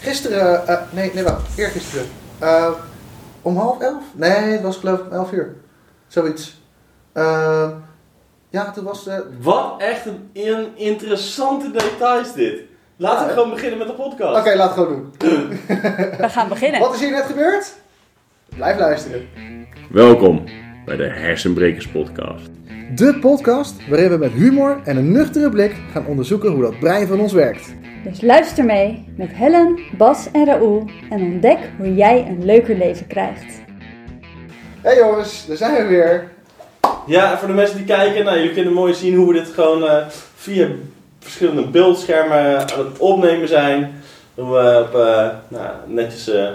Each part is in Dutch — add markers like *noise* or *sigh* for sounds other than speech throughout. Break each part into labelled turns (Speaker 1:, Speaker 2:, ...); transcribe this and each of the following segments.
Speaker 1: Gisteren, eh, nee, nee, wacht, eergisteren. Eh om half elf? Nee, het was geloof ik om elf uur. Zoiets. Eh, ja, toen was.
Speaker 2: Wat echt een, een interessante details dit. Laten we gewoon beginnen met de podcast.
Speaker 1: Oké, laat het gewoon doen.
Speaker 3: We gaan beginnen.
Speaker 1: Wat is hier net gebeurd? Blijf luisteren.
Speaker 2: Welkom bij de Hersenbrekers podcast.
Speaker 1: De podcast waarin we met humor en een nuchtere blik gaan onderzoeken hoe dat brein van ons werkt.
Speaker 3: Dus luister mee met Helen, Bas en Raoul en ontdek hoe jij een leuker leven krijgt.
Speaker 1: Hey jongens, daar zijn we weer.
Speaker 2: Ja, en voor de mensen die kijken, nou, jullie kunnen mooi zien hoe we dit gewoon eh, via verschillende beeldschermen aan het opnemen zijn. Hoe we op eh, nou, netjes eh,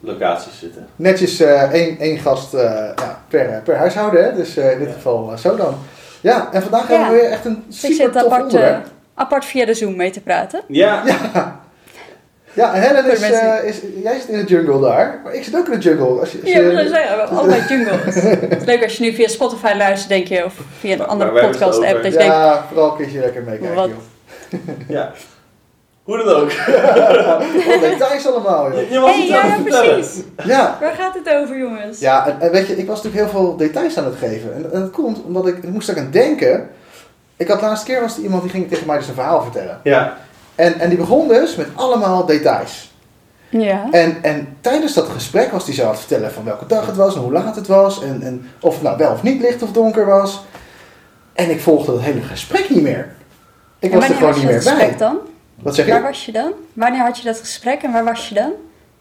Speaker 2: locaties zitten.
Speaker 1: Netjes eh, één, één gast eh, ja, per, per huishouden, hè? dus eh, in dit
Speaker 2: Ja.
Speaker 1: geval zo dan. Ja, en vandaag
Speaker 3: Ja.
Speaker 1: hebben we weer echt een super tof
Speaker 3: apart,
Speaker 1: onderwerp.
Speaker 3: Apart via de Zoom mee te praten.
Speaker 2: Ja,
Speaker 1: Ja. Ja, en Helen is, eh, is, jij zit in de jungle daar, maar ik zit ook in de jungle. Als je, als
Speaker 3: Ja,
Speaker 1: je-
Speaker 3: we hebben allebei jingles. Het is leuk als je nu via Spotify luistert, denk je, of via een
Speaker 2: Maar-
Speaker 3: andere
Speaker 2: maar waar hebben we het
Speaker 3: podcast app,
Speaker 2: over?
Speaker 3: dat je denkt,
Speaker 1: ja, vooral kun je lekker meekijken, *laughs*
Speaker 2: ja. Hoe dan ook. *laughs*
Speaker 1: Wat details allemaal,
Speaker 2: Je,
Speaker 1: joh.
Speaker 2: je was
Speaker 3: hey, ja, precies.
Speaker 1: Ja,
Speaker 3: Waar gaat het over, jongens?
Speaker 1: ja en, en weet je, ik was natuurlijk heel veel details aan het geven. En, en dat komt omdat ik, ik moest aan denken. Ik had laatste keer was er iemand die ging tegen mij dus een verhaal vertellen.
Speaker 2: Ja,
Speaker 1: En, en die begon dus met allemaal details.
Speaker 3: Ja.
Speaker 1: En, en tijdens dat gesprek was hij zo aan het vertellen van welke dag het was en hoe laat het was. En, en of het nou wel of niet licht of donker was. En ik volgde het hele gesprek niet meer. Ik
Speaker 3: En
Speaker 1: was er gewoon niet
Speaker 3: je
Speaker 1: meer
Speaker 3: dat gesprek
Speaker 1: bij.
Speaker 3: dan?
Speaker 1: Wat zeg
Speaker 3: Waar
Speaker 1: je?
Speaker 3: was je dan? Wanneer had je dat gesprek en waar was je dan?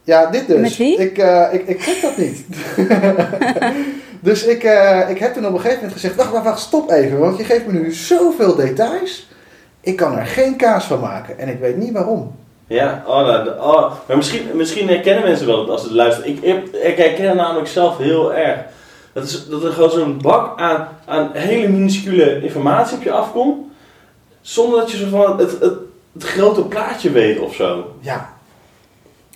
Speaker 1: Ja, dit dus.
Speaker 3: Met wie?
Speaker 1: Ik, eh, ik, ik trek dat niet. *laughs* dus ik, eh, ik heb toen op een gegeven moment gezegd, wacht, wacht, wacht, stop even. Want je geeft me nu zoveel details. Ik kan er geen kaas van maken. En ik weet niet waarom.
Speaker 2: ja. Oh, nou, de- oh. Maar misschien, misschien herkennen mensen wel als ze luisteren. Ik, ik, ik herken het namelijk zelf heel erg. Dat, is, dat er gewoon zo'n bak aan, aan hele minuscule informatie op je afkomt. Zonder dat je zo van het, het, het grote plaatje weet of zo.
Speaker 1: Ja,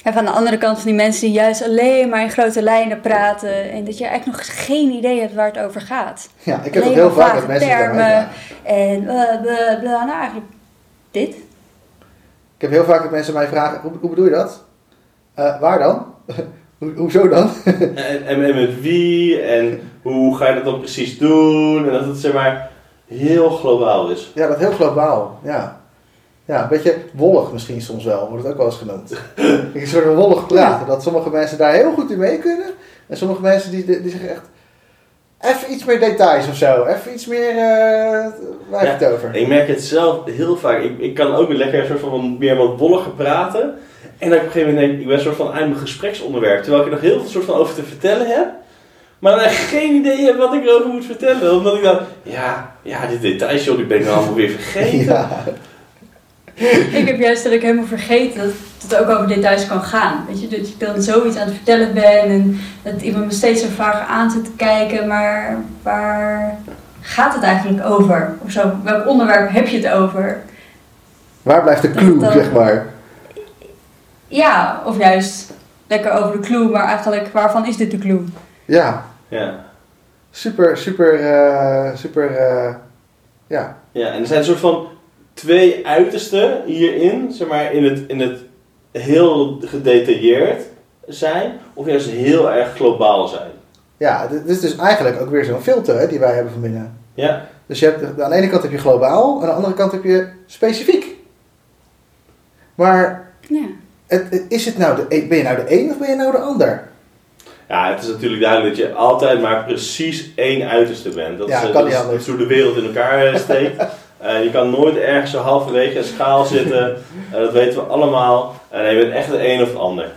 Speaker 3: En van de andere kant van die mensen die juist alleen maar in grote lijnen praten en dat je eigenlijk nog geen idee hebt waar het over gaat.
Speaker 1: ja ik heb het heel vaak met
Speaker 3: vage
Speaker 1: mensen
Speaker 3: termen.
Speaker 1: vragen.
Speaker 3: En bla bla bla, nou eigenlijk dit.
Speaker 1: Ik heb heel vaak dat mensen mij vragen, hoe, hoe bedoel je dat? Eh, waar dan? *laughs* Hoe, hoezo dan? *laughs*
Speaker 2: En, en, en met wie en hoe ga je dat dan precies doen. En dat het zeg maar heel globaal is.
Speaker 1: ja, dat heel globaal. Ja. Ja, een beetje wollig misschien soms wel, wordt het ook wel eens genoemd. *laughs* een soort van wollig praten. Dat sommige mensen daar heel goed in mee kunnen. En sommige mensen die, die zeggen echt, even iets meer details of zo. Even iets meer, eh waar heb je het over?
Speaker 2: Ik merk het zelf heel vaak. Ik, ik kan ook lekker een soort van meer wat bolliger praten. En dat ik op een gegeven moment denk, ik ben een soort van uit mijn gespreksonderwerp. Terwijl ik er nog heel veel soort van over te vertellen heb. Maar dan geen idee heb wat ik erover moet vertellen. Omdat ik dan, ja, ja, die details joh, die ben ik allemaal weer *laughs* vergeten.
Speaker 1: Ja, *laughs*
Speaker 3: Ik heb juist dat ik helemaal vergeten dat het ook over details kan gaan. Weet je, dat ik dan zoiets aan het vertellen ben en dat iemand me steeds zo vaag aan zit te kijken, maar waar gaat het eigenlijk over? Of zo, welk onderwerp heb je het over?
Speaker 1: waar blijft de clue, zeg maar?
Speaker 3: Ja, of juist lekker over de clue, maar eigenlijk waarvan is dit de clue?
Speaker 1: Ja,
Speaker 2: Ja.
Speaker 1: super, super, eh, super, eh, ja.
Speaker 2: ja, en er zijn een soort van twee uitersten hierin. Zeg maar in het, in het heel gedetailleerd zijn. Of juist heel erg globaal zijn.
Speaker 1: Ja, dit is dus eigenlijk ook weer zo'n filter hè, die wij hebben van binnen.
Speaker 2: Ja,
Speaker 1: Dus je hebt, aan de ene kant heb je globaal, aan de andere kant heb je specifiek. Maar
Speaker 3: Ja.
Speaker 1: het, het- is het nou de, ben je nou de een of ben je nou de ander?
Speaker 2: Ja, het is natuurlijk duidelijk dat je altijd maar precies één uiterste bent. Dat
Speaker 1: Ja,
Speaker 2: is,
Speaker 1: kan
Speaker 2: dat
Speaker 1: niet
Speaker 2: is,
Speaker 1: anders.
Speaker 2: dat is hoe de wereld in elkaar steekt. *laughs* Eh, je kan nooit ergens zo halverwege een schaal *laughs* zitten. Eh, dat weten we allemaal. En je bent echt de een of de ander.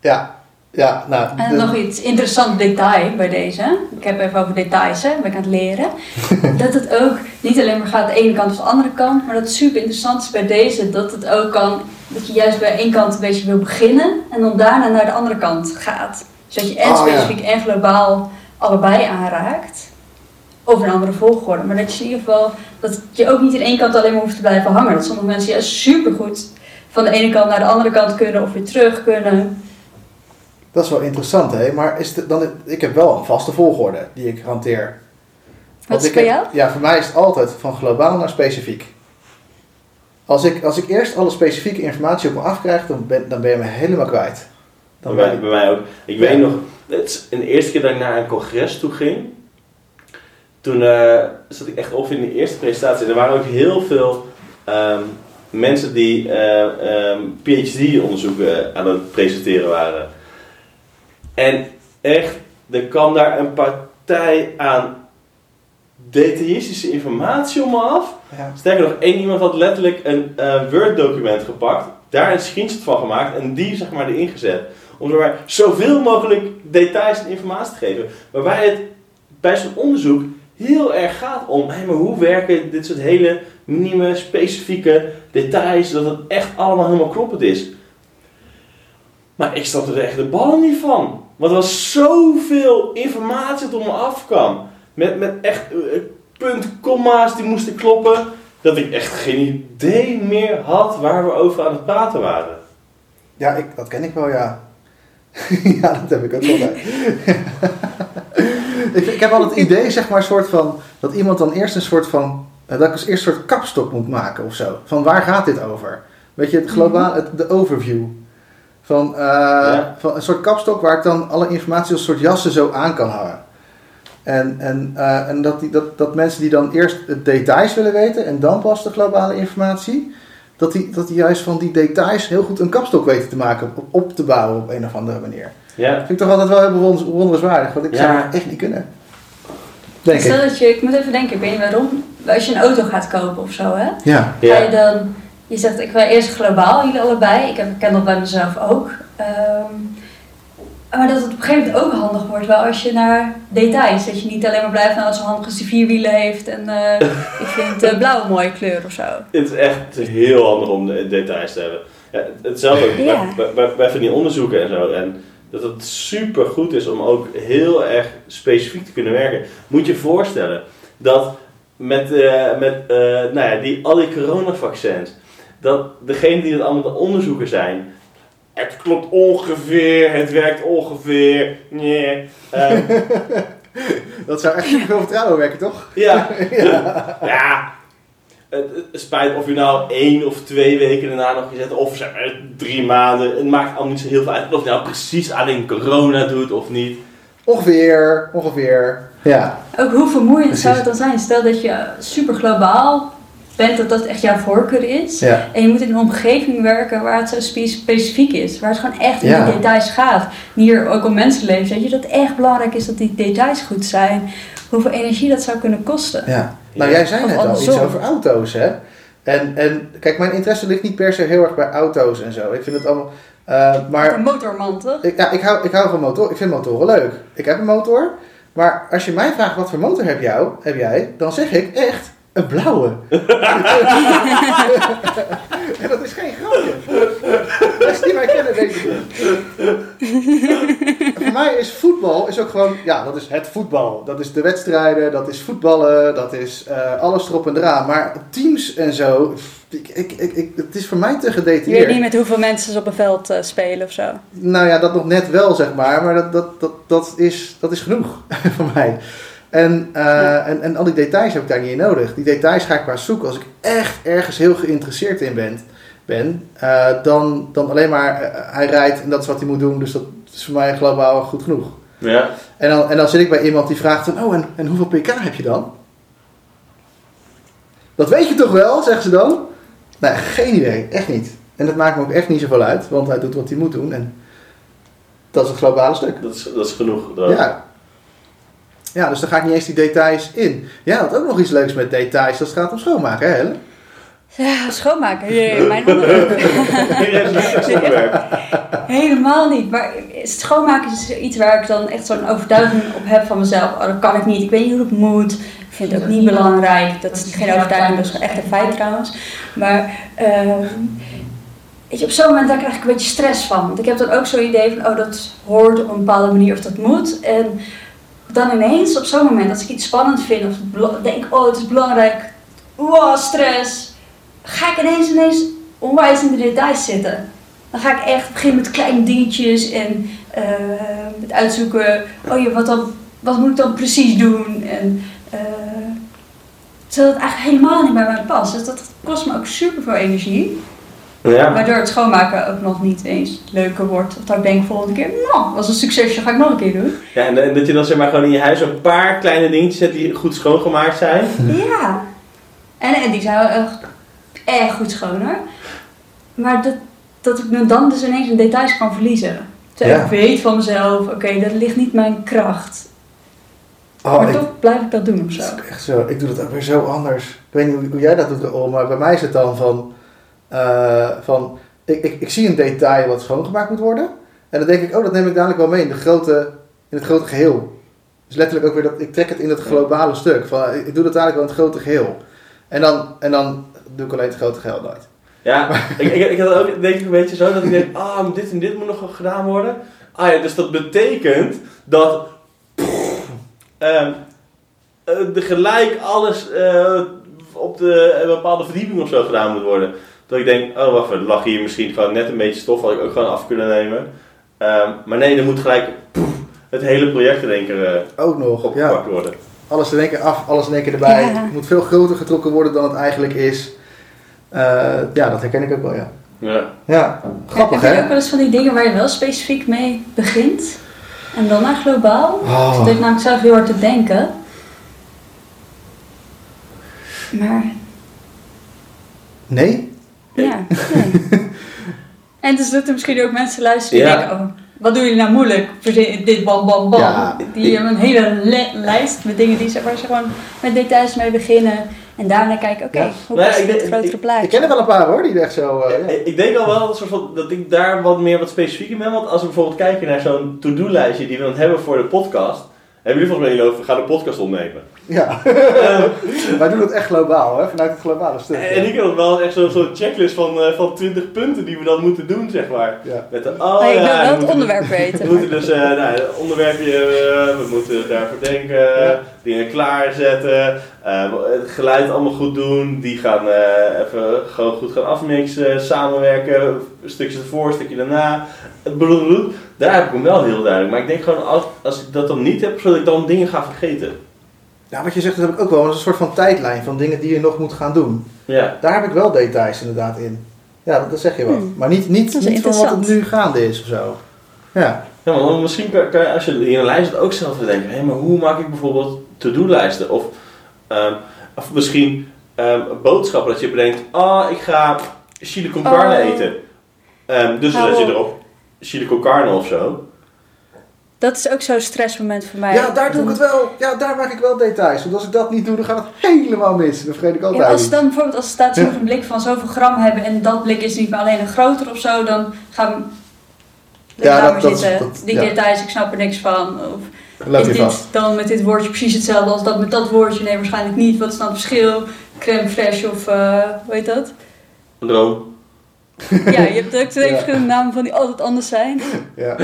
Speaker 1: Ja, ja nou.
Speaker 3: En
Speaker 1: de-
Speaker 3: nog iets interessant detail bij deze. Ik heb even over details, hè. ben ik aan het leren. *laughs* dat het ook niet alleen maar gaat de ene kant of de andere kant, maar dat het super interessant is bij deze dat het ook kan, dat je juist bij één kant een beetje wil beginnen en dan daarna naar de andere kant gaat. Zodat je en
Speaker 1: Oh, ja.
Speaker 3: specifiek en globaal allebei aanraakt. Over een andere volgorde. Maar dat je in ieder geval, dat je ook niet in één kant alleen maar hoeft te blijven hangen. Dat sommige mensen juist super goed van de ene kant naar de andere kant kunnen of weer terug kunnen.
Speaker 1: Dat is wel interessant, hè? Maar is het dan, ik heb wel een vaste volgorde die ik hanteer.
Speaker 3: Wat is
Speaker 1: heb-
Speaker 3: jou?
Speaker 1: Ja, voor mij is het altijd van globaal naar specifiek. Als ik, als ik eerst alle specifieke informatie op me afkrijg, dan ben, dan ben je me helemaal kwijt. Dan
Speaker 2: bij,
Speaker 1: ben ik,
Speaker 2: bij mij ook. Ik
Speaker 1: Ja.
Speaker 2: weet nog, het is de eerste keer dat ik naar een congres toe ging, toen eh, zat ik echt op in de eerste presentatie. En er waren ook heel veel ehm, mensen die eh, ehm, PhD-onderzoeken aan het presenteren waren. En echt, er kwam daar een partij aan detailistische informatie om me af.
Speaker 1: ja.
Speaker 2: Sterker nog, één iemand had letterlijk een eh, Word-document gepakt, daar een screenshot van gemaakt en die zeg maar erin gezet. Om maar zoveel mogelijk details en informatie te geven. Waarbij het bij zo'n onderzoek heel erg gaat om, maar hoe werken dit soort hele minieme, specifieke details, dat het echt allemaal helemaal kloppend is. Maar ik snapte er echt de ballen niet van. Want er was zoveel informatie dat op me afkwam. Met, met echt eh, punt, komma's die moesten kloppen. Dat ik echt geen idee meer had waar we over aan het praten waren.
Speaker 1: Ja, ik, dat ken ik wel, ja. *laughs* ja, dat heb ik ook wel bij. *laughs* ik, ik heb al het idee, zeg maar, soort van, dat iemand dan eerst een soort van, eh, dat ik als eerst een soort kapstok moet maken of zo. Van waar gaat dit over? Weet je, het globaal, het, de overview. Van, eh,
Speaker 2: Ja.
Speaker 1: van een soort kapstok waar ik dan alle informatie als soort jassen zo aan kan hangen. En, en, eh, en dat, die, dat, dat mensen die dan eerst de details willen weten en dan pas de globale informatie, dat die, dat die juist van die details heel goed een kapstok weten te maken, op, op te bouwen op een of andere manier.
Speaker 2: Ja,
Speaker 1: Dat vind ik toch altijd wel heel bewonderenswaardig, want ik zou dat echt niet kunnen. Denk
Speaker 3: Stel
Speaker 1: ik.
Speaker 3: dat je, ik moet even denken, ik weet niet waarom, als je een auto gaat kopen of zo, hè?
Speaker 1: Ja,
Speaker 3: Ga je
Speaker 2: ja.
Speaker 3: dan, je zegt ik wil eerst globaal, jullie allebei, ik, heb, ik ken dat bij mezelf ook. Ehm, maar dat het op een gegeven moment ook handig wordt, wel als je naar details, dat je niet alleen maar blijft nou als zo handig als die vier wielen heeft en eh, *laughs* ik vind eh, blauw een mooie kleur of zo.
Speaker 2: Het is echt heel handig om de details te hebben. Ja, hetzelfde ook
Speaker 3: Ja.
Speaker 2: bij, bij, bij van die onderzoeken en zo. En dat het super goed is om ook heel erg specifiek te kunnen werken. Moet je je voorstellen dat met, eh, met eh, nou ja, die, al die coronavaccins, dat degene die het allemaal de onderzoeken zijn, het klopt ongeveer, het werkt ongeveer, nee. eh, *laughs*
Speaker 1: dat zou echt veel vertrouwen werken, toch?
Speaker 2: ja, *laughs* ja. Het, het spijt of je nou één of twee weken daarna nog gezet, of zeg maar drie maanden. Het maakt allemaal niet zo heel veel uit of je nou precies alleen corona doet of niet.
Speaker 1: Ongeveer, ongeveer. Ja,
Speaker 3: Ook hoe vermoeiend zou het dan zijn? Stel dat je super globaal bent, dat dat echt jouw voorkeur is.
Speaker 1: ja.
Speaker 3: En je moet in een omgeving werken waar het zo spe- specifiek is. Waar het gewoon echt in
Speaker 1: Ja.
Speaker 3: die details gaat. Hier ook om mensenlevens. Weet je, dat het echt belangrijk is dat die details goed zijn. Hoeveel energie dat zou kunnen kosten.
Speaker 1: ja. Nou, jij zei net al iets over auto's, hè? En, en kijk, mijn interesse ligt niet per se heel erg bij auto's en zo. Ik vind het allemaal...
Speaker 3: Met
Speaker 1: maar
Speaker 3: een motorman, toch?
Speaker 1: Ik, ja, ik, hou, ik hou van motor. Ik vind motoren leuk. Ik heb een motor. Maar als je mij vraagt wat voor motor heb, jou, heb jij, dan zeg ik echt een blauwe. *laughs* en dat is geen grapje. Mensen die mij kennen voor mij is voetbal is ook gewoon, ja, dat is het voetbal. Dat is de wedstrijden, dat is voetballen, dat is eh, alles erop en eraan. Maar teams en zo, ik, ik, ik, het is voor mij te
Speaker 3: Je
Speaker 1: gedetailleerd.
Speaker 3: weet niet met hoeveel mensen ze op een veld eh, spelen of zo.
Speaker 1: Nou ja, dat nog net wel, zeg maar. Maar dat, dat, dat, dat, is, dat is genoeg *laughs* voor mij. En, eh,
Speaker 3: Ja.
Speaker 1: en, en al die details heb ik daar niet in nodig. Die details ga ik maar zoeken als ik echt ergens heel geïnteresseerd in ben. ben eh, dan, dan alleen maar eh, hij rijdt en dat is wat hij moet doen. Dus dat is voor mij globaal goed genoeg.
Speaker 2: Ja.
Speaker 1: En dan, en dan zit ik bij iemand die vraagt dan, oh en, en hoeveel pk heb je dan? Dat weet je toch wel, zeggen ze dan? Nee, geen idee, echt niet. En dat maakt me ook echt niet zoveel uit, want hij doet wat hij moet doen en dat is het globale stuk.
Speaker 2: Dat is, dat is genoeg. Dat-
Speaker 1: Ja. Ja, dus dan ga ik niet eens die details in. Ja, dat ook nog iets leuks met details, dat gaat om schoonmaken, hè Helen?
Speaker 3: Ja, schoonmaken. Jee, *laughs* mijn onderwerp. *laughs* Helemaal niet. Maar schoonmaken is iets waar ik dan echt zo'n overtuiging op heb van mezelf. Oh, dat kan ik niet. Ik weet niet hoe het moet. Ik vind het ook niet belangrijk. Dat is geen overtuiging, dat is gewoon echt een feit trouwens. Maar ehm, weet je, op zo'n moment daar krijg ik een beetje stress van. Want ik heb dan ook zo'n idee van, oh dat hoort op een bepaalde manier of dat moet. En dan ineens op zo'n moment, als ik iets spannend vind of denk, oh het is belangrijk, wow, stress. Ga ik ineens, ineens onwijs in de details zitten. Dan ga ik echt beginnen met kleine dingetjes en eh, met uitzoeken, oh ja, wat, dan, wat moet ik dan precies doen? En, eh, Terwijl het eigenlijk helemaal niet bij mij past. Dus dat kost me ook super veel energie.
Speaker 2: Ja.
Speaker 3: Waardoor het schoonmaken ook nog niet eens leuker wordt. Of dat ik denk volgende keer, nou, was een succesje, ga ik nog een keer doen.
Speaker 2: ja en, en dat je dan zeg maar gewoon in je huis een paar kleine dingetjes hebt die goed schoongemaakt zijn.
Speaker 3: Ja. En, en die zijn wel echt, echt goed schoon hoor. Maar dat, dat ik me dan dus ineens in details kan verliezen. Terwijl
Speaker 1: Ja.
Speaker 3: ik weet van mezelf, oké, dat ligt niet mijn kracht.
Speaker 1: Oh,
Speaker 3: maar
Speaker 1: ik,
Speaker 3: toch blijf ik dat doen of zo.
Speaker 1: dat is echt zo. Ik doe dat ook weer zo anders. Ik weet niet hoe, hoe jij dat doet, maar bij mij is het dan van... eh, van ik, ik, ik zie een detail wat schoongemaakt moet worden. En dan denk ik, oh, dat neem ik dadelijk wel mee in, de grote, in het grote geheel. Dus letterlijk ook weer dat ik trek het in het globale stuk. Van, ik, doe dat dadelijk wel in het grote geheel. En dan, en dan doe ik alleen het grote geheel nooit.
Speaker 2: Ja, *laughs* ik, ik, ik had ook denk ik een beetje zo dat ik denk, ah, dit en dit moet nog gedaan worden. Ah ja, dus dat betekent dat ehm, eh, de gelijk alles eh, op de een bepaalde verdieping of zo gedaan moet worden. Dat ik denk, oh wacht, er lag hier misschien gewoon net een beetje stof, had ik ook gewoon af kunnen nemen. Ehm, maar nee, er moet gelijk poef, het hele project in één keer eh,
Speaker 1: Ook nog, ja.
Speaker 2: opgepakt worden.
Speaker 1: Alles in één keer af, alles in één keer erbij.
Speaker 3: Ja.
Speaker 1: Het moet veel groter getrokken worden dan het eigenlijk is. Eh, ja, dat herken ik ook wel, ja.
Speaker 2: Ja.
Speaker 1: Ja, grappig
Speaker 3: Heb je
Speaker 1: hè?
Speaker 3: ook wel eens van die dingen waar je wel specifiek mee begint? En dan naar globaal?
Speaker 1: Oh.
Speaker 3: Ik deed namelijk zelf heel hard te denken. Maar
Speaker 1: Nee?
Speaker 3: Ja, nee. *laughs* En dus dat er misschien ook mensen luisteren die
Speaker 2: Ja.
Speaker 3: denken, oh, wat doen jullie nou moeilijk? Dit bam bam bam.
Speaker 1: Ja.
Speaker 3: Die hebben een hele le- lijst met dingen die ze, waar ze gewoon met details mee beginnen. En daarna kijken, oké,
Speaker 1: Ja.
Speaker 3: hoe
Speaker 2: Nee,
Speaker 3: past
Speaker 2: ik
Speaker 3: het in grotere
Speaker 2: ik-
Speaker 3: plaatje?
Speaker 1: Ik ken er wel een paar hoor, die echt zo... eh, ja.
Speaker 2: Ik- Ik denk al wel dat, soort van, dat ik daar wat meer wat specifieker ben. Want als we bijvoorbeeld kijken naar zo'n to-do-lijstje die we dan hebben voor de podcast. Hebben jullie volgens mij over, we gaan de podcast opnemen.
Speaker 1: Ja,
Speaker 2: Ehm, *laughs*
Speaker 1: wij doen het echt globaal hè, vanuit het globale stuk.
Speaker 2: en ik had wel echt zo'n checklist van, eh, van 20 punten die we dan moeten doen, zeg maar.
Speaker 1: Ja.
Speaker 2: Met de, oh,
Speaker 3: ik
Speaker 2: ja,
Speaker 3: wil
Speaker 2: we
Speaker 3: wel het
Speaker 2: moeten-
Speaker 3: onderwerp
Speaker 2: We
Speaker 3: weten.
Speaker 2: moeten dus, eh nou, het onderwerpje, eh, we moeten daarvoor denken,
Speaker 1: Ja.
Speaker 2: Dingen klaarzetten, eh, het geluid allemaal goed doen, die gaan eh, even gewoon goed gaan afmixen, samenwerken, een stukje ervoor, een stukje daarna. Het blablabla. Daar heb ik hem wel heel duidelijk, maar ik denk gewoon als, als ik dat dan niet heb, zodat ik dan dingen ga vergeten.
Speaker 1: Ja, wat je zegt, dat heb ik ook wel. Dat is een soort van tijdlijn van dingen die je nog moet gaan doen.
Speaker 2: Ja,
Speaker 1: Daar heb ik wel details inderdaad in. Ja, dat, dat zeg je wel.
Speaker 3: Hmm.
Speaker 1: Maar niet, niet, niet van wat het nu gaande is of zo. Ja.
Speaker 2: ja maar misschien kan, kan je als je in een lijst het ook zelf te denken, hé, maar hoe maak ik bijvoorbeeld to-do-lijsten? Of, ehm, of misschien ehm, boodschappen, dat je bedenkt, ah, ik ga chili con carne
Speaker 3: Oh.
Speaker 2: eten. Ehm, dus dan zet je
Speaker 3: op.
Speaker 2: erop chili con carne of zo.
Speaker 3: Dat is ook zo'n stressmoment voor mij.
Speaker 1: ja, daar doe ik het wel. Ja, daar maak ik wel details. Want als ik dat niet doe, dan gaat het helemaal mis. Dan vergeet ik altijd
Speaker 3: Ja, als dan bijvoorbeeld als er staat, ze
Speaker 1: Ja.
Speaker 3: blik van zoveel gram hebben en dat blik is niet meer alleen een groter of zo, dan gaan we
Speaker 1: Ja, dat-
Speaker 3: maar
Speaker 1: dat is-
Speaker 3: zitten.
Speaker 1: dat-
Speaker 3: die
Speaker 1: ja.
Speaker 3: details, ik snap er niks van. Of Is
Speaker 1: je
Speaker 3: dit
Speaker 1: vast.
Speaker 3: dan met dit woordje precies hetzelfde als dat met dat woordje? Nee, waarschijnlijk niet. Wat is dan het verschil? Crème fraîche of eh hoe heet dat?
Speaker 2: Een droom. *laughs*
Speaker 3: Ja, je hebt ook twee
Speaker 1: Ja.
Speaker 3: verschillende namen van die altijd anders zijn.
Speaker 1: Ja.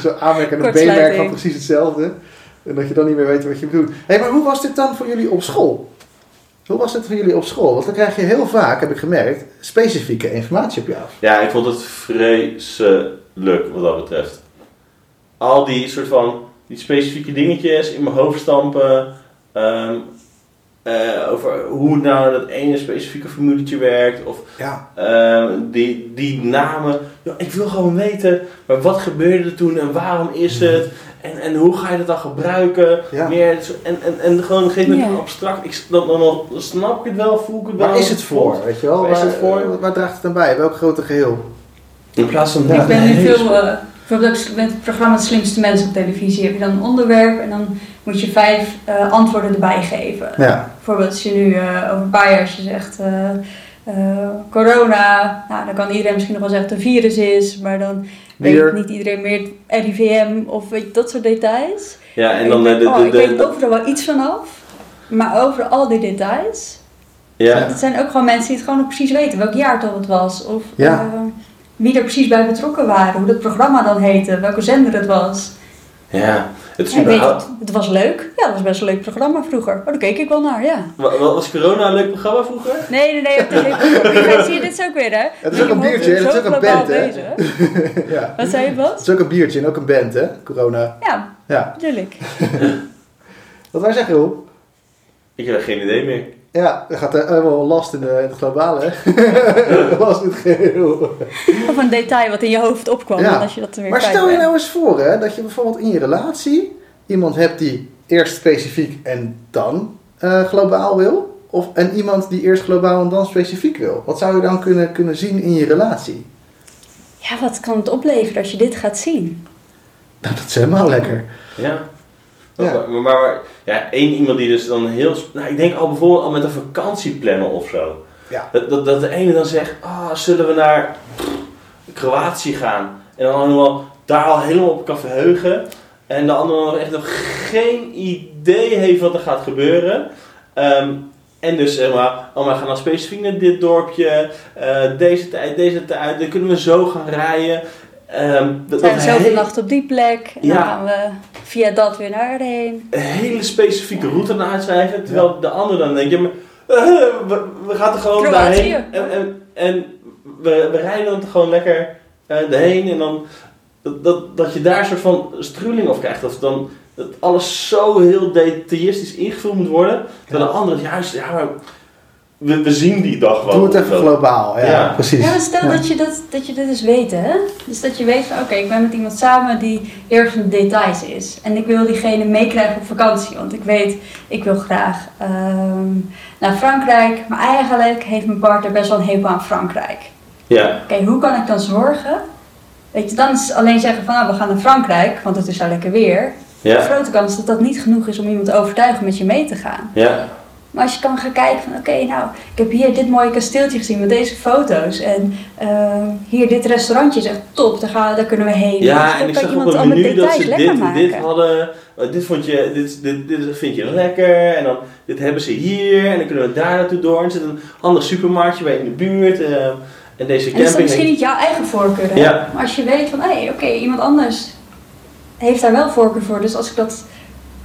Speaker 1: Zo aanmerken en een. B-merk van precies hetzelfde. En dat je dan niet meer weet wat je bedoelt. Hé, maar hoe was dit dan voor jullie op school? Hoe was dit voor jullie op school? Want dan krijg je heel vaak, heb ik gemerkt, specifieke informatie op je af.
Speaker 2: Ja, ik vond het vreselijk wat dat betreft. Al die soort van die specifieke dingetjes in mijn hoofd stampen. ehm, eh, over hoe nou dat ene specifieke formuletje werkt. Of
Speaker 1: Ja.
Speaker 2: Ehm, die, die namen. Ja, ik wil gewoon weten, maar wat gebeurde er toen en waarom is het? En, en hoe ga je dat dan gebruiken?
Speaker 1: Ja.
Speaker 2: Meer, zo- en, en, en gewoon een gegeven moment
Speaker 3: Ja.
Speaker 2: abstract. Ik, dan, dan, dan snap ik het wel, voel ik het wel.
Speaker 1: Waar is het voor? Weet je wel?
Speaker 2: Waar is het voor?
Speaker 1: Waar, waar draagt het aan bij? Welk grote geheel?
Speaker 2: In plaats van...
Speaker 1: Ja.
Speaker 3: Ik ben nu veel, eh, bijvoorbeeld ook met het programma De Slimste Mensen op televisie heb je dan een onderwerp en dan moet je vijf eh, antwoorden erbij geven.
Speaker 1: Ja.
Speaker 3: Bijvoorbeeld als je nu eh, over een paar jaar als je zegt eh, eh, corona, nou, dan kan iedereen misschien nog wel zeggen dat het een virus is, maar dan
Speaker 1: Weer.
Speaker 3: weet niet iedereen meer het RIVM of weet je, dat soort details.
Speaker 2: Ja, en dan eh, de...
Speaker 3: oh,
Speaker 2: de,
Speaker 3: ik weet overal wel iets vanaf, maar over al die details,
Speaker 2: ja,
Speaker 3: het zijn ook gewoon mensen die het gewoon nog precies weten, welk jaartal het was of
Speaker 1: Ja.
Speaker 3: Wie er precies bij betrokken waren, hoe dat programma dan heette, welke zender het was.
Speaker 2: ja. Het is
Speaker 3: weet het, het was leuk. Ja, het was best een leuk programma vroeger. Oh, daar keek ik wel naar, ja.
Speaker 2: Wa- wa- Was corona een leuk programma vroeger?
Speaker 3: Nee, nee, nee, op tv. Kijk, zie je, dit is ook weer, hè?
Speaker 1: Het is ook een biertje,
Speaker 3: Zo
Speaker 1: het is ook een band, hè?
Speaker 3: bezig. *laughs*
Speaker 1: ja.
Speaker 3: Wat zei je,
Speaker 1: Het
Speaker 3: Bas?
Speaker 1: is ook een biertje en ook een band, hè? Corona.
Speaker 3: Ja,
Speaker 1: Ja.
Speaker 3: natuurlijk. *laughs*
Speaker 1: Wat wij zeggen, Roel?
Speaker 2: Ik heb geen idee meer.
Speaker 1: Ja, er gaat er helemaal last in, de, in het globale. last *laughs* in het geheel.
Speaker 3: Of een detail wat in je hoofd opkwam
Speaker 1: Ja.
Speaker 3: als je dat er weer
Speaker 1: Maar stel je
Speaker 3: bent.
Speaker 1: nou eens voor hè, dat je bijvoorbeeld in je relatie iemand hebt die eerst specifiek en dan eh, globaal wil. Of, en iemand die eerst globaal en dan specifiek wil. Wat zou je dan kunnen, kunnen zien in je relatie?
Speaker 3: Ja, wat kan het opleveren als je dit gaat zien?
Speaker 1: Nou, dat is helemaal lekker.
Speaker 2: Ja.
Speaker 1: Ja.
Speaker 2: Maar, maar, maar- ja, één iemand die dus dan heel... Nou, ik denk al bijvoorbeeld al met een vakantieplannen of zo.
Speaker 1: Ja.
Speaker 2: Dat, dat, dat de ene dan zegt, ah, zullen we naar Kroatië gaan? En dan allemaal daar al helemaal op kan verheugen. En de andere nog echt nog geen idee heeft wat er gaat gebeuren. Ehm, en dus zeg maar, oh, we gaan dan specifiek naar dit dorpje, eh, deze tijd, deze tijd, dan kunnen we zo gaan rijden. Ehm, dat,
Speaker 3: Zijn
Speaker 2: dat
Speaker 3: we zoveel
Speaker 2: hele-
Speaker 3: nachten op die plek en
Speaker 2: Ja.
Speaker 3: dan gaan we via dat weer daarheen.
Speaker 2: een hele specifieke route naar uitschrijven. Terwijl de ander dan denkt, ja, maar, eh, we, we gaan er gewoon
Speaker 3: Kroatië.
Speaker 2: daarheen. En, en, en we, we rijden dan gewoon lekker eh erheen. En dan dat, dat, dat je daar een soort van struling of krijgt. Of dan dat alles zo heel detailistisch ingevuld moet worden. Terwijl de andere juist, ja, maar we, we zien die dag wel.
Speaker 1: Doe het even globaal. Ja,
Speaker 2: Ja.
Speaker 1: precies.
Speaker 3: Ja, maar stel
Speaker 1: Ja.
Speaker 3: dat, je dat, dat je dit dus weet, hè? Dus dat je weet van, oké, ik ben met iemand samen die erg van de details is. En ik wil diegene meekrijgen op vakantie. Want ik weet, ik wil graag ehm, naar Frankrijk. Maar eigenlijk heeft mijn partner best wel een hekel aan Frankrijk.
Speaker 2: Ja,
Speaker 3: Oké, hoe kan ik dan zorgen? Weet je, dan is alleen zeggen van, nou, we gaan naar Frankrijk, want het is daar lekker weer. De
Speaker 2: ja,
Speaker 3: grote kans dat dat niet genoeg is om iemand te overtuigen met je mee te gaan.
Speaker 2: ja.
Speaker 3: Maar als je kan gaan kijken van oké, nou, ik heb hier dit mooie kasteeltje gezien met deze foto's. En ehm, hier dit restaurantje is echt top, daar, gaan, daar kunnen we heen. Dus
Speaker 2: Ja,
Speaker 3: dan
Speaker 2: en ik zag op menu dat ze dit en
Speaker 3: maken.
Speaker 2: dit hadden. eh, Dit, vond je, dit, dit, dit vind je lekker. En dan dit hebben ze hier. En dan kunnen we daar naartoe door. En er zit een ander supermarktje bij in de buurt. eh, en deze
Speaker 3: En dat is
Speaker 2: camping.
Speaker 3: misschien niet jouw eigen voorkeur, hè?
Speaker 2: Ja.
Speaker 3: Maar als je weet van, hé, oké, iemand anders heeft daar wel voorkeur voor. Dus als ik dat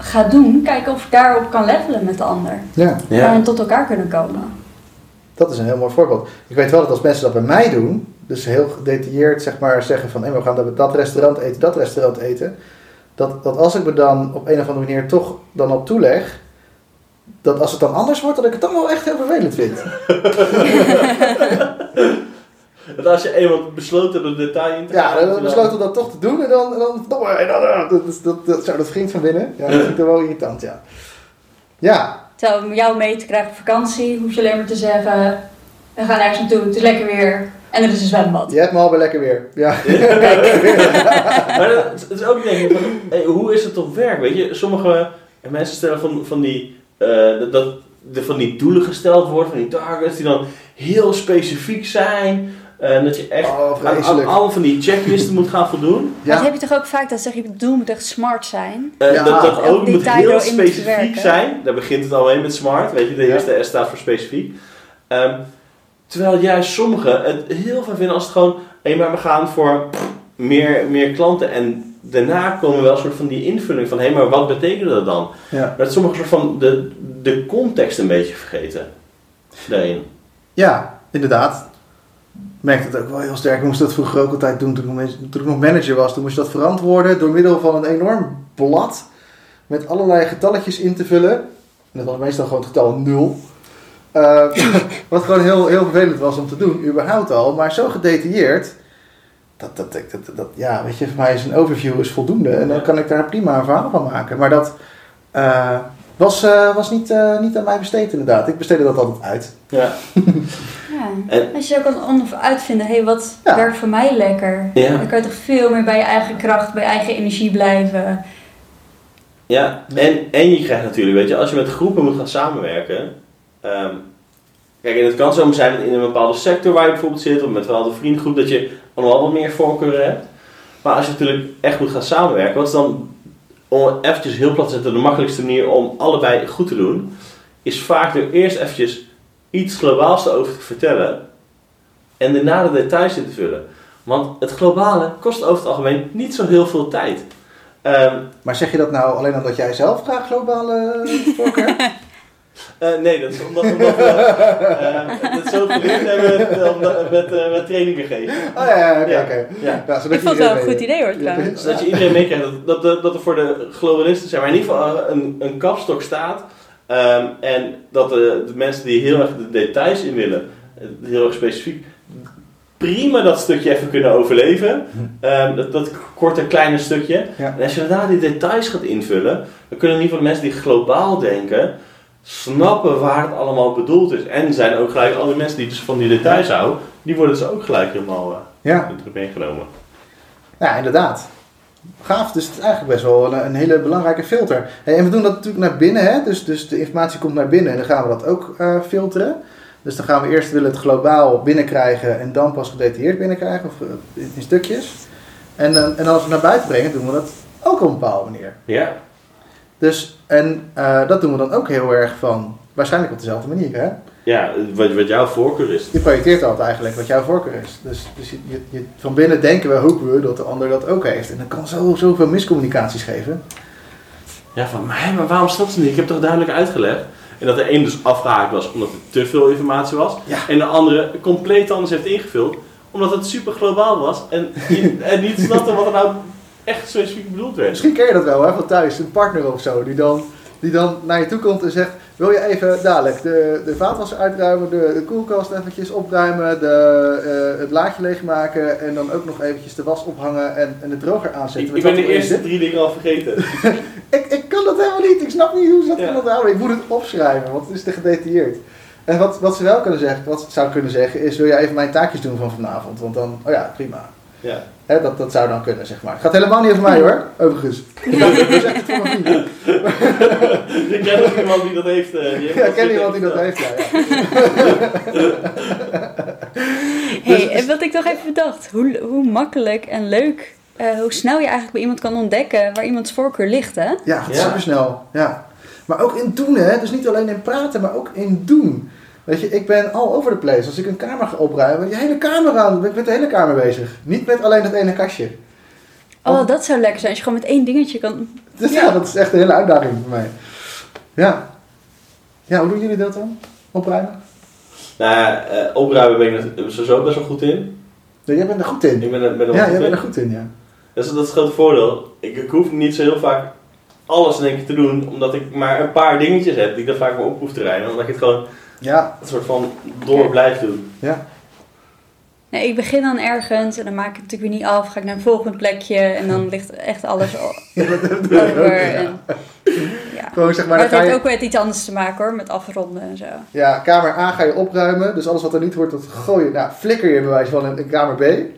Speaker 3: ga doen, kijken of ik daarop kan levelen met de ander.
Speaker 1: Ja,
Speaker 2: ja.
Speaker 3: En tot elkaar kunnen komen.
Speaker 1: dat is een heel mooi voorbeeld. Ik weet wel dat als mensen dat bij mij doen, dus heel gedetailleerd zeg maar zeggen van hé, we gaan dat- dat restaurant eten, dat restaurant eten. Dat, dat als ik me dan op een of andere manier toch dan op toeleg, dat als het dan anders wordt, dat ik het dan wel echt heel vervelend vind. *laughs*
Speaker 2: Dat als je eenmaal besloten er detail in te
Speaker 1: Ja,
Speaker 2: gaan,
Speaker 1: dan
Speaker 2: dat je
Speaker 1: besloten we dat toch te doen en dan, dan, en dan, eh, dat, dat, dat, zo, dat van binnen. Ja, dat vind ik dan wel irritant, ja. Ja,
Speaker 3: Terwijl om jou mee te krijgen op vakantie, hoef je alleen maar te zeggen, we gaan ergens naartoe, het is lekker weer. En er is een zwembad.
Speaker 1: je hebt me al bij lekker weer. Ja.
Speaker 2: Maar dat, het is ook denk ik hey, hoe is het op werk? Weet je, sommige mensen stellen van, van die, eh, dat, er van die doelen gesteld worden, van die targets die dan heel specifiek zijn. Eh, En dat je echt
Speaker 1: Oh,
Speaker 2: aan,
Speaker 1: vreselijk.
Speaker 2: aan alle van die checklisten moet gaan voldoen.
Speaker 3: Dat
Speaker 1: Ja,
Speaker 3: heb je toch ook vaak, dat zeg je, het doel moet echt smart zijn.
Speaker 2: Eh,
Speaker 1: Ja.
Speaker 2: dat dat
Speaker 3: Elk
Speaker 2: ook moet heel specifiek zijn. Daar begint het al mee met smart. Weet je, de
Speaker 1: Ja.
Speaker 2: eerste S staat voor specifiek. Ehm, terwijl juist sommigen het heel fijn vinden als het gewoon... Hé, maar we gaan voor meer, meer klanten. En daarna komen wel een soort van die invulling van... Hé, maar wat betekent dat dan?
Speaker 1: ja.
Speaker 2: Dat sommigen soort van de, de context een beetje vergeten. Daarin.
Speaker 1: ja, inderdaad. Ik merkte het ook wel heel sterk. Ik moest dat vroeger ook altijd doen toen ik, nog- toen ik nog manager was. Toen moest je dat verantwoorden door middel van een enorm blad met allerlei getalletjes in te vullen. En dat was meestal gewoon het getal 0. Eh, *laughs* wat gewoon heel, heel vervelend was om te doen, überhaupt al. Maar zo gedetailleerd. Dat, dat, dat, dat, dat- ja, weet je, voor mij is een overview is voldoende. En dan kan ik daar prima een verhaal van maken. Maar dat eh, was, eh, was niet, eh, niet aan mij besteed inderdaad. Ik besteedde dat altijd uit.
Speaker 2: Ja. *laughs*
Speaker 3: Ja.
Speaker 2: En-
Speaker 3: Als je ook kan onder- uitvinden, hé, wat
Speaker 1: Ja.
Speaker 3: werkt voor mij lekker?
Speaker 2: Ja.
Speaker 3: Dan kan je toch veel meer bij je eigen kracht, bij je eigen energie blijven.
Speaker 2: Ja, en, en je krijgt natuurlijk, weet je, als je met groepen moet gaan samenwerken. ehm, kijk, en het kan zo zijn dat in een bepaalde sector waar je bijvoorbeeld zit, of met wel een vriendengroep, dat je allemaal wat meer voorkeuren hebt. Maar als je natuurlijk echt moet gaan samenwerken, wat is dan, om eventjes heel plat te zetten, de makkelijkste manier om allebei goed te doen, is vaak er eerst eventjes iets globaals over te vertellen en daarna de details in te vullen. Want het globale kost over het algemeen niet zo heel veel tijd. Ehm,
Speaker 1: Maar zeg je dat nou alleen omdat jij zelf graag globale voorkeur hebt? *laughs*
Speaker 2: Eh, nee, dat is omdat, omdat we *laughs* eh, het zo geleerd hebben eh, omdat- met, eh, met trainingen geven.
Speaker 1: Oh ja, ja, oké,
Speaker 2: Ja.
Speaker 1: oké.
Speaker 2: Ja.
Speaker 1: Ja, zodat
Speaker 3: Ik vond het
Speaker 1: je
Speaker 3: wel een
Speaker 1: iedereen
Speaker 3: goed idee hoor
Speaker 1: Ja,
Speaker 3: trouwens.
Speaker 2: Zodat je iedereen meekrijgt dat, dat, dat, dat er voor de globalisten zijn, maar in ieder geval een, een kapstok staat. Ehm, en dat de, de mensen die heel erg de details in willen, heel erg specifiek, prima dat stukje even kunnen overleven. Ehm, dat, dat korte kleine stukje.
Speaker 1: Ja.
Speaker 2: En als je daarna die details gaat invullen, dan kunnen in ieder geval de mensen die globaal denken, snappen waar het allemaal bedoeld is. En zijn ook gelijk al die mensen die dus van die details houden, die worden dus ook gelijk helemaal eh,
Speaker 1: Ja,
Speaker 2: meegenomen.
Speaker 1: ja, inderdaad. Gaaf, dus het is eigenlijk best wel een, een hele belangrijke filter. Hey, en we doen dat natuurlijk naar binnen, hè? Dus, dus de informatie komt naar binnen en dan gaan we dat ook eh, filteren. Dus dan gaan we eerst willen het globaal binnenkrijgen en dan pas gedetailleerd binnenkrijgen, of eh, in, stukjes. En, en als we het naar buiten brengen, doen we dat ook op een bepaalde manier.
Speaker 2: Ja,
Speaker 1: Dus, en eh, dat doen we dan ook heel erg van, waarschijnlijk op dezelfde manier, hè?
Speaker 2: ja wat, wat jouw voorkeur is.
Speaker 1: Je projecteert altijd eigenlijk wat jouw voorkeur is. Dus, dus je, je, je- van binnen denken we, hopen we dat de ander dat ook heeft. En dat kan zo, zoveel miscommunicaties geven.
Speaker 2: Ja, van mij, maar waarom snapt ze niet? Ik heb toch duidelijk uitgelegd. En dat de een dus afgehaakt was omdat er te veel informatie was.
Speaker 1: Ja.
Speaker 2: En de andere compleet anders heeft ingevuld. Omdat het super globaal was. En, en niet snapte wat er nou echt specifiek bedoeld werd.
Speaker 1: Misschien ken je dat wel, hè, van thuis, een partner of zo, die dan, die dan naar je toe komt en zegt: Wil je even dadelijk de, de vaatwasser uitruimen, de, de koelkast eventjes opruimen, de, eh, het laadje leegmaken en dan ook nog eventjes de was ophangen en, en de droger aanzetten?
Speaker 2: Ik, ik ben de eerste
Speaker 1: zit?
Speaker 2: drie dingen al vergeten. *laughs*
Speaker 1: Ik, ik kan dat helemaal niet, ik snap niet hoe ze dat
Speaker 2: Ja.
Speaker 1: kunnen onthouden. Ik moet het opschrijven, want het is te gedetailleerd. En wat, wat ze wel kunnen zeggen, wat ze zou kunnen zeggen, is: Wil jij even mijn taakjes doen van vanavond? Want dan, oh ja, prima.
Speaker 2: Ja.
Speaker 1: Hè, dat, dat zou dan kunnen, zeg maar. Het gaat helemaal niet over mij hoor, overigens. *laughs* Dat is echt voor mijn vrienden.
Speaker 2: ik ken ook iemand die dat heeft. eh, die heeft
Speaker 1: Ja,
Speaker 2: dat
Speaker 1: ik ken iemand die dat heeft, ja. ja. *laughs*
Speaker 3: Hey, en wat ik toch even bedacht, hoe, hoe makkelijk en leuk, eh, hoe snel je eigenlijk bij iemand kan ontdekken waar iemands voorkeur ligt, hè?
Speaker 1: Ja, gaat
Speaker 2: Ja.
Speaker 1: super snel. Ja. Maar ook in doen, hè. Dus niet alleen in praten, maar ook in doen. Weet je, ik ben all over the place. Als ik een kamer ga opruimen, die hele kamer aan. Ik ben met de hele kamer bezig. Niet met alleen dat ene kastje.
Speaker 3: Oh, dat zou lekker zijn als je gewoon met één dingetje kan...
Speaker 1: Dus ja, dat is echt een hele uitdaging voor mij. Ja. Ja, hoe doen jullie dat dan? Opruimen?
Speaker 2: Nou ja, eh, opruimen ben ik er sowieso best wel goed in.
Speaker 1: Ja, jij bent er goed in.
Speaker 2: Ik ben er, ben er
Speaker 1: Ja,
Speaker 2: goed
Speaker 1: jij
Speaker 2: in.
Speaker 1: bent er goed in, ja.
Speaker 2: Dat is, dat is het grote voordeel. Ik, ik hoef niet zo heel vaak alles denk ik te doen, omdat ik maar een paar dingetjes heb die ik dan vaak maar op hoef te rijden. Omdat ik het gewoon
Speaker 1: Ja,
Speaker 2: een soort van door blijf doen.
Speaker 1: ja.
Speaker 3: Nee, ik begin dan ergens en dan maak ik het natuurlijk weer niet af. Ga ik naar een volgend plekje en dan ligt echt alles *laughs*
Speaker 1: ja dat doe ik ook,
Speaker 3: over.
Speaker 1: ja.
Speaker 3: En, ja.
Speaker 1: Gewoon zeg maar,
Speaker 3: het heeft
Speaker 1: je...
Speaker 3: ook met iets anders te maken hoor, met afronden en zo.
Speaker 1: Ja, kamer A ga je opruimen. Dus alles wat er niet wordt, dat gooi je, nou, flikker je bij wijze van in, in kamer B. En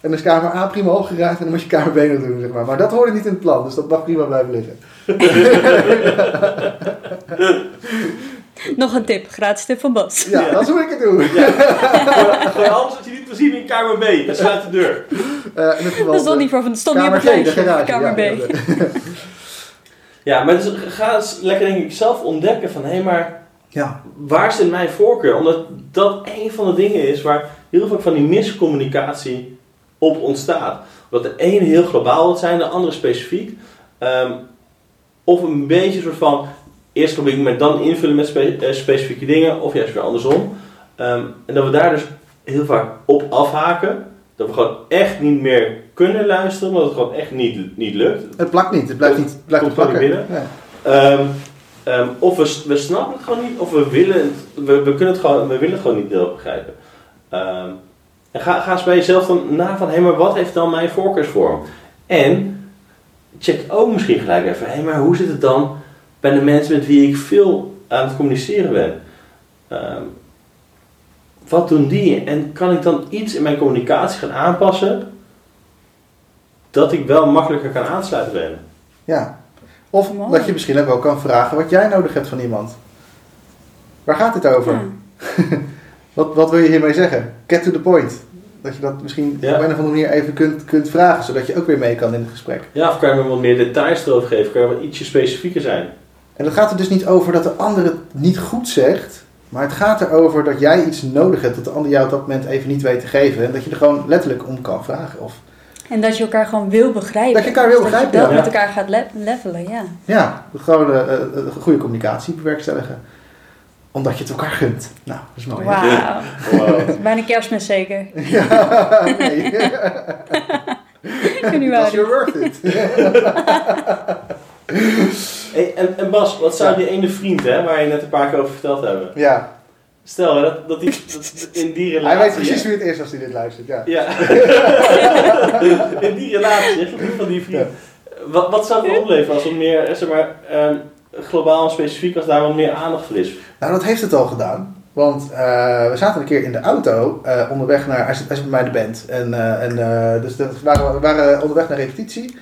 Speaker 1: dan is kamer A prima opgeruimd en dan moet je kamer B nog doen, zeg maar. Maar dat hoorde niet in het plan, dus dat mag prima blijven liggen. *laughs* *laughs* *laughs*
Speaker 3: Nog een tip, gratis tip van Bas.
Speaker 1: Ja,
Speaker 2: Ja.
Speaker 1: dat is hoe ik het doe.
Speaker 2: Gooi- Gooi alles wat je niet wil zien in kamer B en sluit de deur.
Speaker 1: Eh, in het geval,
Speaker 3: Dat stond niet voor, van, stond niet op het lijstje.
Speaker 1: garage.
Speaker 3: Kamer
Speaker 1: ja,
Speaker 3: B.
Speaker 1: ja, *laughs*
Speaker 2: Ja, maar dus ga eens lekker denk ik zelf ontdekken van hé, maar
Speaker 1: ja,
Speaker 2: waar zit mijn voorkeur? Omdat dat een van de dingen is waar heel veel van die miscommunicatie op ontstaat. Omdat de ene heel globaal wil zijn, de andere specifiek. Ehm, of een beetje een soort van eerst globaal, maar dan invullen met spe- eh, specifieke dingen, of juist weer andersom. Ehm, en dat we daar dus heel vaak op afhaken. Dat we gewoon echt niet meer kunnen luisteren, omdat het gewoon echt niet, niet lukt.
Speaker 1: het plakt niet, het blijft niet, het blijft plakken. Nee.
Speaker 2: Ehm, ehm, of we, we snappen het gewoon niet, of we willen het, we, we kunnen het gewoon, we willen het gewoon niet heel begrijpen. En ga, ga eens bij jezelf dan na van, hé, maar wat heeft dan mijn voorkeursvorm? En check ook misschien gelijk even, hé, maar hoe zit het dan bij de mensen met wie ik veel aan het communiceren ben? Ehm, wat doen die? En kan ik dan iets in mijn communicatie gaan aanpassen, dat ik wel makkelijker kan aansluiten bij hen?
Speaker 1: Ja. Of
Speaker 3: Mooi.
Speaker 1: dat je misschien ook wel kan vragen wat jij nodig hebt van iemand. Waar gaat het over?
Speaker 3: Ja. *laughs*
Speaker 1: Wat, wat wil je hiermee zeggen? Get to the point. Dat je dat misschien
Speaker 2: Ja.
Speaker 1: op een of andere manier even kunt, kunt vragen, zodat je ook weer mee kan in het gesprek.
Speaker 2: Ja, of kan je me wat meer details erover geven? Kan je wat ietsje specifieker zijn?
Speaker 1: En het gaat er dus niet over dat de ander het niet goed zegt, maar het gaat erover dat jij iets nodig hebt dat de ander jou op dat moment even niet weet te geven. En dat je er gewoon letterlijk om kan vragen. Of,
Speaker 3: En dat je elkaar gewoon wil begrijpen.
Speaker 1: Dat je elkaar wil begrijpen,
Speaker 3: Dat je
Speaker 2: ja.
Speaker 3: met elkaar gaat le- levelen, ja.
Speaker 1: ja, gewoon eh, goede communicatie bewerkstelligen. Omdat je het elkaar gunt. Nou, dat is mooi.
Speaker 3: Wauw.
Speaker 2: Wow. *laughs*
Speaker 3: Bijna kerstmis zeker. *laughs*
Speaker 1: Ja, nee. *laughs* You're worth it.
Speaker 2: Hey, En, en Bas, wat zou die ene vriend, hè, waar je net een paar keer over verteld hebben.
Speaker 1: Ja,
Speaker 2: Stel hè, dat, dat, die, dat *laughs* in die relatie...
Speaker 1: hij weet precies wie het is als hij dit luistert, ja.
Speaker 2: Ja. *laughs* in die relatie, van die- vriend. Wat, wat zou het opleveren als er meer, zeg maar, ehm, globaal en specifiek, als daar wat meer aandacht voor is?
Speaker 1: Nou, dat heeft het al gedaan. Want eh, we zaten een keer in de auto eh, onderweg naar. Hij zit, hij zit bij mij de band. En, eh, en, dus we, waren, we waren onderweg naar repetitie.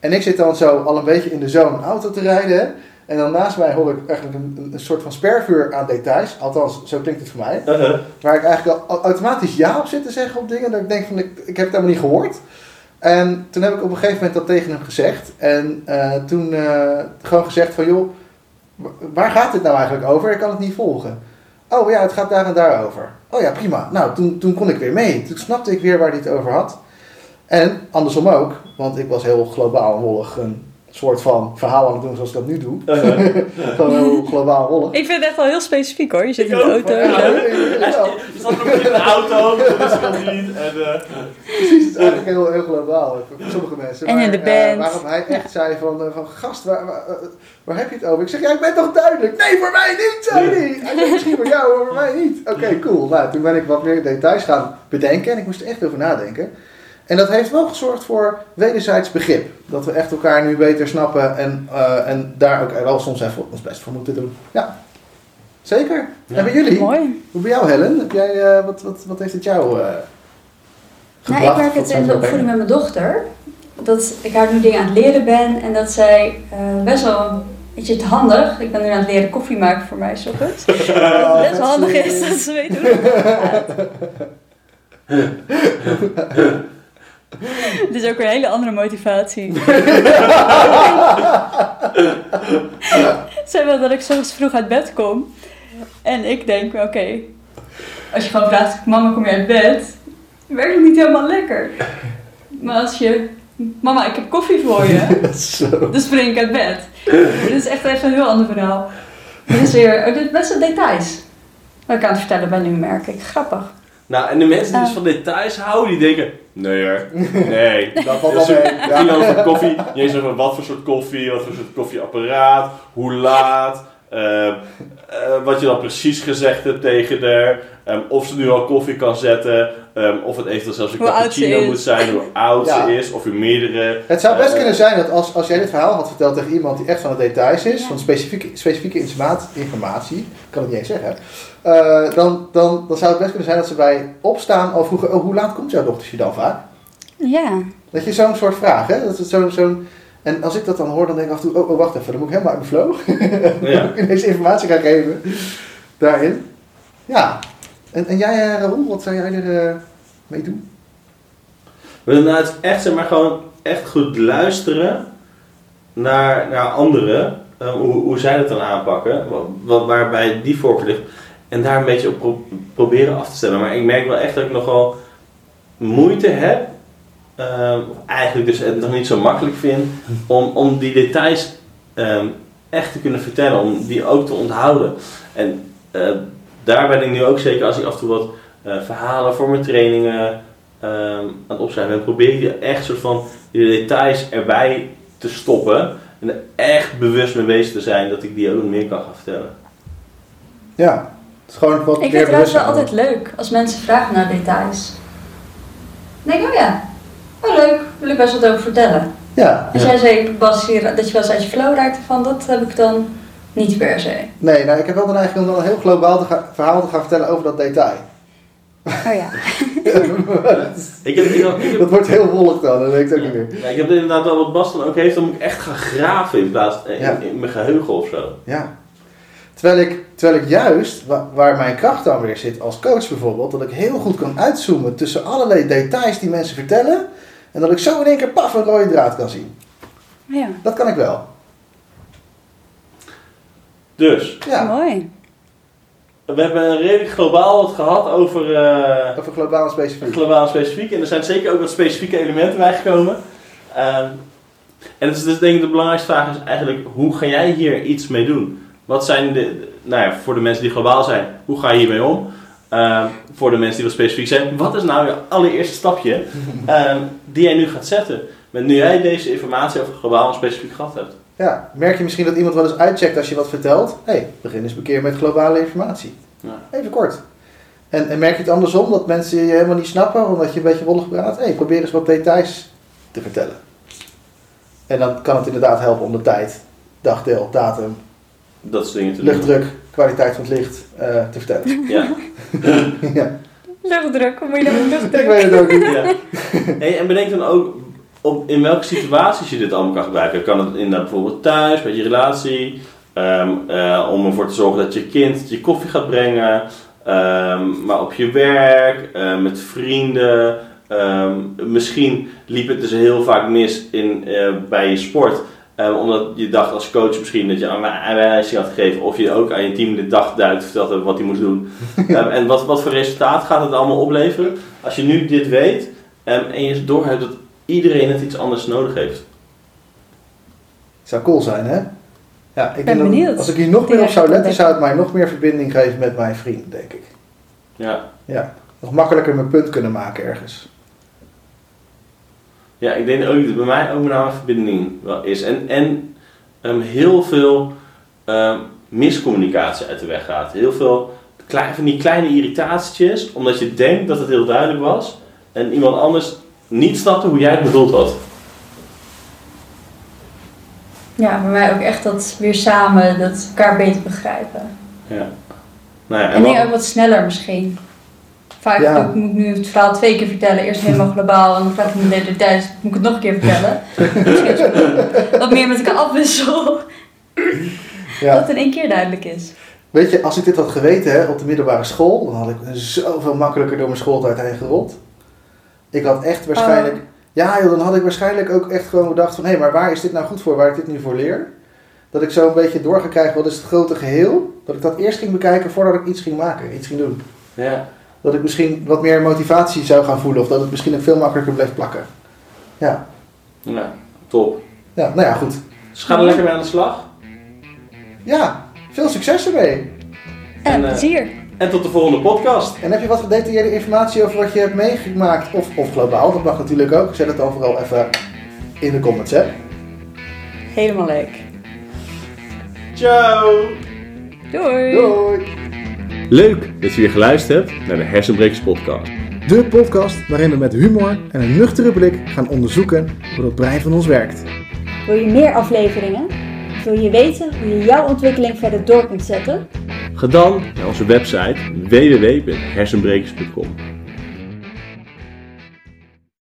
Speaker 1: En ik zit dan zo al een beetje in de zone een auto te rijden. En dan naast mij hoor ik eigenlijk een, soort van spervuur aan details. Althans, zo klinkt het voor mij.
Speaker 2: Uh-huh.
Speaker 1: Waar ik eigenlijk al au- automatisch ja op zit te zeggen op dingen. Dat ik denk van, ik, ik heb het helemaal niet gehoord. En toen heb ik op een gegeven moment dat tegen hem gezegd. En eh, toen eh, gewoon gezegd van, joh, wa- waar gaat dit nou eigenlijk over? Ik kan het niet volgen. Oh ja, het gaat daar en daar over. Oh ja, prima. Nou, toen, toen kon ik weer mee. Toen snapte ik weer waar hij het over had. En andersom ook, want ik was heel globaal en wollig een soort van verhaal aan het doen zoals ik dat nu doe. *laughs* Gewoon heel globaal wollig.
Speaker 4: Ik vind het echt wel heel specifiek hoor. Je zit
Speaker 2: Ik
Speaker 4: in de
Speaker 2: ook,
Speaker 4: auto.
Speaker 1: Ja,
Speaker 4: en zo.
Speaker 1: ja,
Speaker 2: Je zat nog in de auto, dat is het niet. En, eh,
Speaker 1: Precies, het is eigenlijk heel, heel globaal voor sommige mensen.
Speaker 4: En in de
Speaker 1: eh,
Speaker 4: band.
Speaker 1: waarom hij echt zei van, eh, van gast, waar, waar, waar heb je het over? Ik zeg, ja, ik ben toch duidelijk? Nee, voor mij niet, zei hij. Misschien voor jou, maar voor mij niet. Oké, cool. Nou, toen ben ik wat meer details gaan bedenken en ik moest er echt over nadenken. En dat heeft wel gezorgd voor wederzijds begrip. Dat we echt elkaar nu beter snappen en, eh, en daar ook wel soms even ons best voor moeten doen. Ja, zeker.
Speaker 2: Ja.
Speaker 1: En bij jullie?
Speaker 4: Mooi.
Speaker 1: Hoe bij jou, Helen? Heb jij, eh, wat, wat, wat heeft het jou eh
Speaker 3: Nou,
Speaker 1: gebracht?
Speaker 3: ik merk
Speaker 1: Wat
Speaker 3: het in de
Speaker 1: zo
Speaker 3: opvoeding met mijn dochter. Dat ik haar nu dingen aan het leren ben en dat zij eh, best wel een beetje te handig. Ik ben nu aan het leren koffie maken voor mij, s ochtends. Dat
Speaker 1: Oh,
Speaker 3: het best wel handig is dat ze weet hoe *laughs* *laughs*
Speaker 4: is ook weer een hele andere motivatie. *laughs* Zij wil dat ik soms vroeg uit bed kom. En ik denk, oké, als je gewoon vraagt, mama kom je uit bed? Werkt het niet helemaal lekker. Maar als je, mama ik heb koffie voor je, *laughs*
Speaker 1: Zo.
Speaker 4: dan spring ik uit bed. Dit is echt even een heel ander verhaal.
Speaker 3: Dit is weer, oh, dit best wel details. Wat ik aan het vertellen ben nu, merk ik. Grappig.
Speaker 2: Nou, en de mensen die dus
Speaker 3: Ah.
Speaker 2: van details houden, die denken... Nee hoor, nee. *laughs*
Speaker 1: Dat valt wel
Speaker 2: is
Speaker 1: mee.
Speaker 2: een
Speaker 1: Ja.
Speaker 2: kilo van koffie. Je zegt van wat voor soort koffie, wat voor soort koffieapparaat, hoe laat, wat je dan precies gezegd hebt tegen haar, ehm, of ze nu al koffie kan zetten, ehm, of het eventueel zelfs een
Speaker 4: Hoe
Speaker 2: cappuccino
Speaker 4: is.
Speaker 2: moet zijn, hoe oud
Speaker 1: Ja.
Speaker 2: ze is, of u meerdere.
Speaker 1: Het zou best
Speaker 2: Eh,
Speaker 1: kunnen zijn dat als, als jij dit verhaal had verteld tegen iemand die echt van de details is,
Speaker 3: Ja.
Speaker 1: van specifieke, specifieke informatie, ik kan het niet eens zeggen, eh, dan, dan, dan zou het best kunnen zijn dat ze bij opstaan al vroegen, oh, hoe laat komt jouw dochtertje dan vaak?
Speaker 3: Ja.
Speaker 1: Dat je zo'n soort vraag, hè? Dat het zo, zo'n, en als ik dat dan hoor, dan denk ik af en toe, oh, oh wacht even, dan moet ik helemaal uit mijn flow. *laughs*
Speaker 2: Ja.
Speaker 1: Dan moet ik ineens informatie gaan geven daarin. Ja. En, en jij, eh, Raoul, wat zou jij er eh, mee doen?
Speaker 2: Nou het echt, zeg maar, gewoon echt goed luisteren naar, naar anderen. eh, hoe, hoe zij dat dan aanpakken. Wat, waarbij die voorkeur ligt. En daar een beetje op pro- proberen af te stemmen. Maar ik merk wel echt dat ik nogal moeite heb. Eh, of eigenlijk dus het nog niet zo makkelijk vind. Om, om die details ehm, echt te kunnen vertellen. Om die ook te onthouden. En eh, daar ben ik nu ook zeker als ik af en toe wat eh, verhalen voor mijn trainingen ehm, aan het opschrijven ben, probeer ik echt soort van die details erbij te stoppen. En er echt bewust mee bezig te zijn dat ik die ook meer kan gaan vertellen.
Speaker 1: Ja. Het is gewoon wat
Speaker 3: Ik vind het trouwens wel altijd leuk als mensen vragen naar details. Dan denk ik, oh ja, oh leuk, wil ik best wat over vertellen.
Speaker 1: Ja.
Speaker 3: Jij zei, Bas, hier, dat je wel eens uit je flow raakte van, dat heb ik dan niet per se.
Speaker 1: Nee, nou, ik heb wel de neiging om dan een heel globaal te gaan- verhaal te gaan vertellen over dat detail.
Speaker 3: Oh ja. *laughs*
Speaker 2: Ik heb, ik heb, ik heb,
Speaker 1: dat wordt heel wollig dan, dat weet ik ook niet meer.
Speaker 2: ja, ik heb inderdaad wel wat Bas dan ook heeft, dan moet ik echt gaan graven in plaats in,
Speaker 1: Ja.
Speaker 2: in mijn geheugen of zo.
Speaker 1: Ja. Terwijl ik, terwijl ik juist, wa- waar mijn kracht dan weer zit als coach bijvoorbeeld, dat ik heel goed kan uitzoomen tussen allerlei details die mensen vertellen. En dat ik zo in één keer paf een rode draad kan zien.
Speaker 4: Ja,
Speaker 1: Dat kan ik wel.
Speaker 2: Dus,
Speaker 1: Ja.
Speaker 4: mooi.
Speaker 2: we hebben redelijk globaal wat gehad over eh,
Speaker 1: Over globaal en specifiek.
Speaker 2: globaal en specifiek. En er zijn zeker ook wat specifieke elementen bijgekomen. Ehm, en het is dus denk ik de belangrijkste vraag is eigenlijk, hoe ga jij hier iets mee doen? Wat zijn de, nou ja, voor de mensen die globaal zijn, hoe ga je hiermee om? Ehm, voor de mensen die wat specifiek zijn, wat is nou je allereerste stapje *laughs* ehm, die jij nu gaat zetten? Met nu jij deze informatie over globaal en specifiek gehad hebt.
Speaker 1: Ja, merk je misschien dat iemand wel eens uitcheckt als je wat vertelt? Hé, hey, begin eens een keer met globale informatie.
Speaker 2: Ja.
Speaker 1: Even kort. En, en merk je het andersom, dat mensen je helemaal niet snappen omdat je een beetje wollig praat? Hé, hey, probeer eens wat details te vertellen. En dan kan het inderdaad helpen om de tijd, dagdeel, datum,
Speaker 2: Dat soort dingen te doen.
Speaker 1: luchtdruk, kwaliteit van het licht eh, te vertellen. *laughs*
Speaker 2: Ja. *laughs*
Speaker 1: ja,
Speaker 4: Luchtdruk, hoe moet je dat met
Speaker 1: ik
Speaker 4: luchtdruk?
Speaker 1: weet het ook niet.
Speaker 2: ja. Hey, en bedenk dan ook op in welke situaties je dit allemaal kan gebruiken. Kan het inderdaad bijvoorbeeld thuis, bij je relatie, ehm, eh, om ervoor te zorgen dat je kind je koffie gaat brengen, ehm, maar op je werk, eh, met vrienden. Ehm, misschien liep het dus heel vaak mis in, eh, bij je sport. Eh, omdat je dacht als coach misschien dat je een aanwijzing had gegeven. Of je ook aan je team de dag duidt verteld hebt wat hij moest doen. *laughs* Ehm, en wat, wat voor resultaat gaat het allemaal opleveren? Als je nu dit weet ehm, en je doorhebt dat iedereen het iets anders nodig heeft.
Speaker 1: Zou cool zijn, hè? Ja, ik
Speaker 4: Ben
Speaker 1: denk dat-
Speaker 4: benieuwd.
Speaker 1: als ik hier nog meer op zou letten, zou het mij nog meer verbinding geven met mijn vrienden, denk ik.
Speaker 2: Ja.
Speaker 1: Ja, nog makkelijker mijn punt kunnen maken ergens.
Speaker 2: Ja, ik denk ook dat bij mij ook met name verbinding wel is. En, en ehm, heel veel ehm, miscommunicatie uit de weg gaat. Heel veel klein, van die kleine irritatietjes, omdat je denkt dat het heel duidelijk was. En iemand anders niet snapte hoe jij het bedoeld had.
Speaker 3: Ja, bij mij ook echt dat weer samen dat elkaar beter begrijpen.
Speaker 2: Ja. Nou ja,
Speaker 3: En
Speaker 2: en
Speaker 3: dingen ook wat sneller misschien. Vaak
Speaker 1: Ja.
Speaker 3: ik- moet ik nu het verhaal twee keer vertellen. Eerst helemaal *laughs* globaal en dan vraag ik me de hele tijd, moet ik het nog een keer vertellen? *laughs* Wat meer met elkaar afwissel.
Speaker 1: Ja.
Speaker 3: Dat het in één keer duidelijk is.
Speaker 1: Weet je, als ik dit had geweten hè, op de middelbare school, dan had ik zoveel makkelijker door mijn schooltijd heen gerold. Ik had echt waarschijnlijk,
Speaker 3: Oh.
Speaker 1: ja joh, dan had ik waarschijnlijk ook echt gewoon bedacht van, hé, maar waar is dit nou goed voor, waar ik dit nu voor leer? Dat ik zo een beetje door ga krijgen, wat is het grote geheel? Dat ik dat eerst ging bekijken voordat ik iets ging maken, iets ging doen.
Speaker 2: ja.
Speaker 1: Dat ik misschien wat meer motivatie zou gaan voelen, of dat het misschien ook veel makkelijker bleef plakken. Ja,
Speaker 2: ja, top.
Speaker 1: ja nou ja, goed.
Speaker 2: Dus ga er lekker mee aan de slag.
Speaker 1: Ja, veel succes ermee.
Speaker 4: En
Speaker 2: En, eh,
Speaker 4: plezier.
Speaker 2: En tot de volgende podcast.
Speaker 1: En heb je wat gedetailleerde informatie over wat je hebt meegemaakt, of, of globaal, dat mag natuurlijk ook. Zet het overal even in de comments, hè.
Speaker 4: Helemaal leuk.
Speaker 2: Ciao!
Speaker 4: Doei.
Speaker 1: Doei!
Speaker 2: Leuk dat je weer geluisterd hebt naar de Hersenbrekers podcast.
Speaker 1: De podcast waarin we met humor en een nuchtere blik gaan onderzoeken hoe het brein van ons werkt.
Speaker 5: Wil je meer afleveringen? Wil je weten hoe je jouw ontwikkeling verder door kunt zetten?
Speaker 2: Ga dan naar onze website www.hersenbrekers.com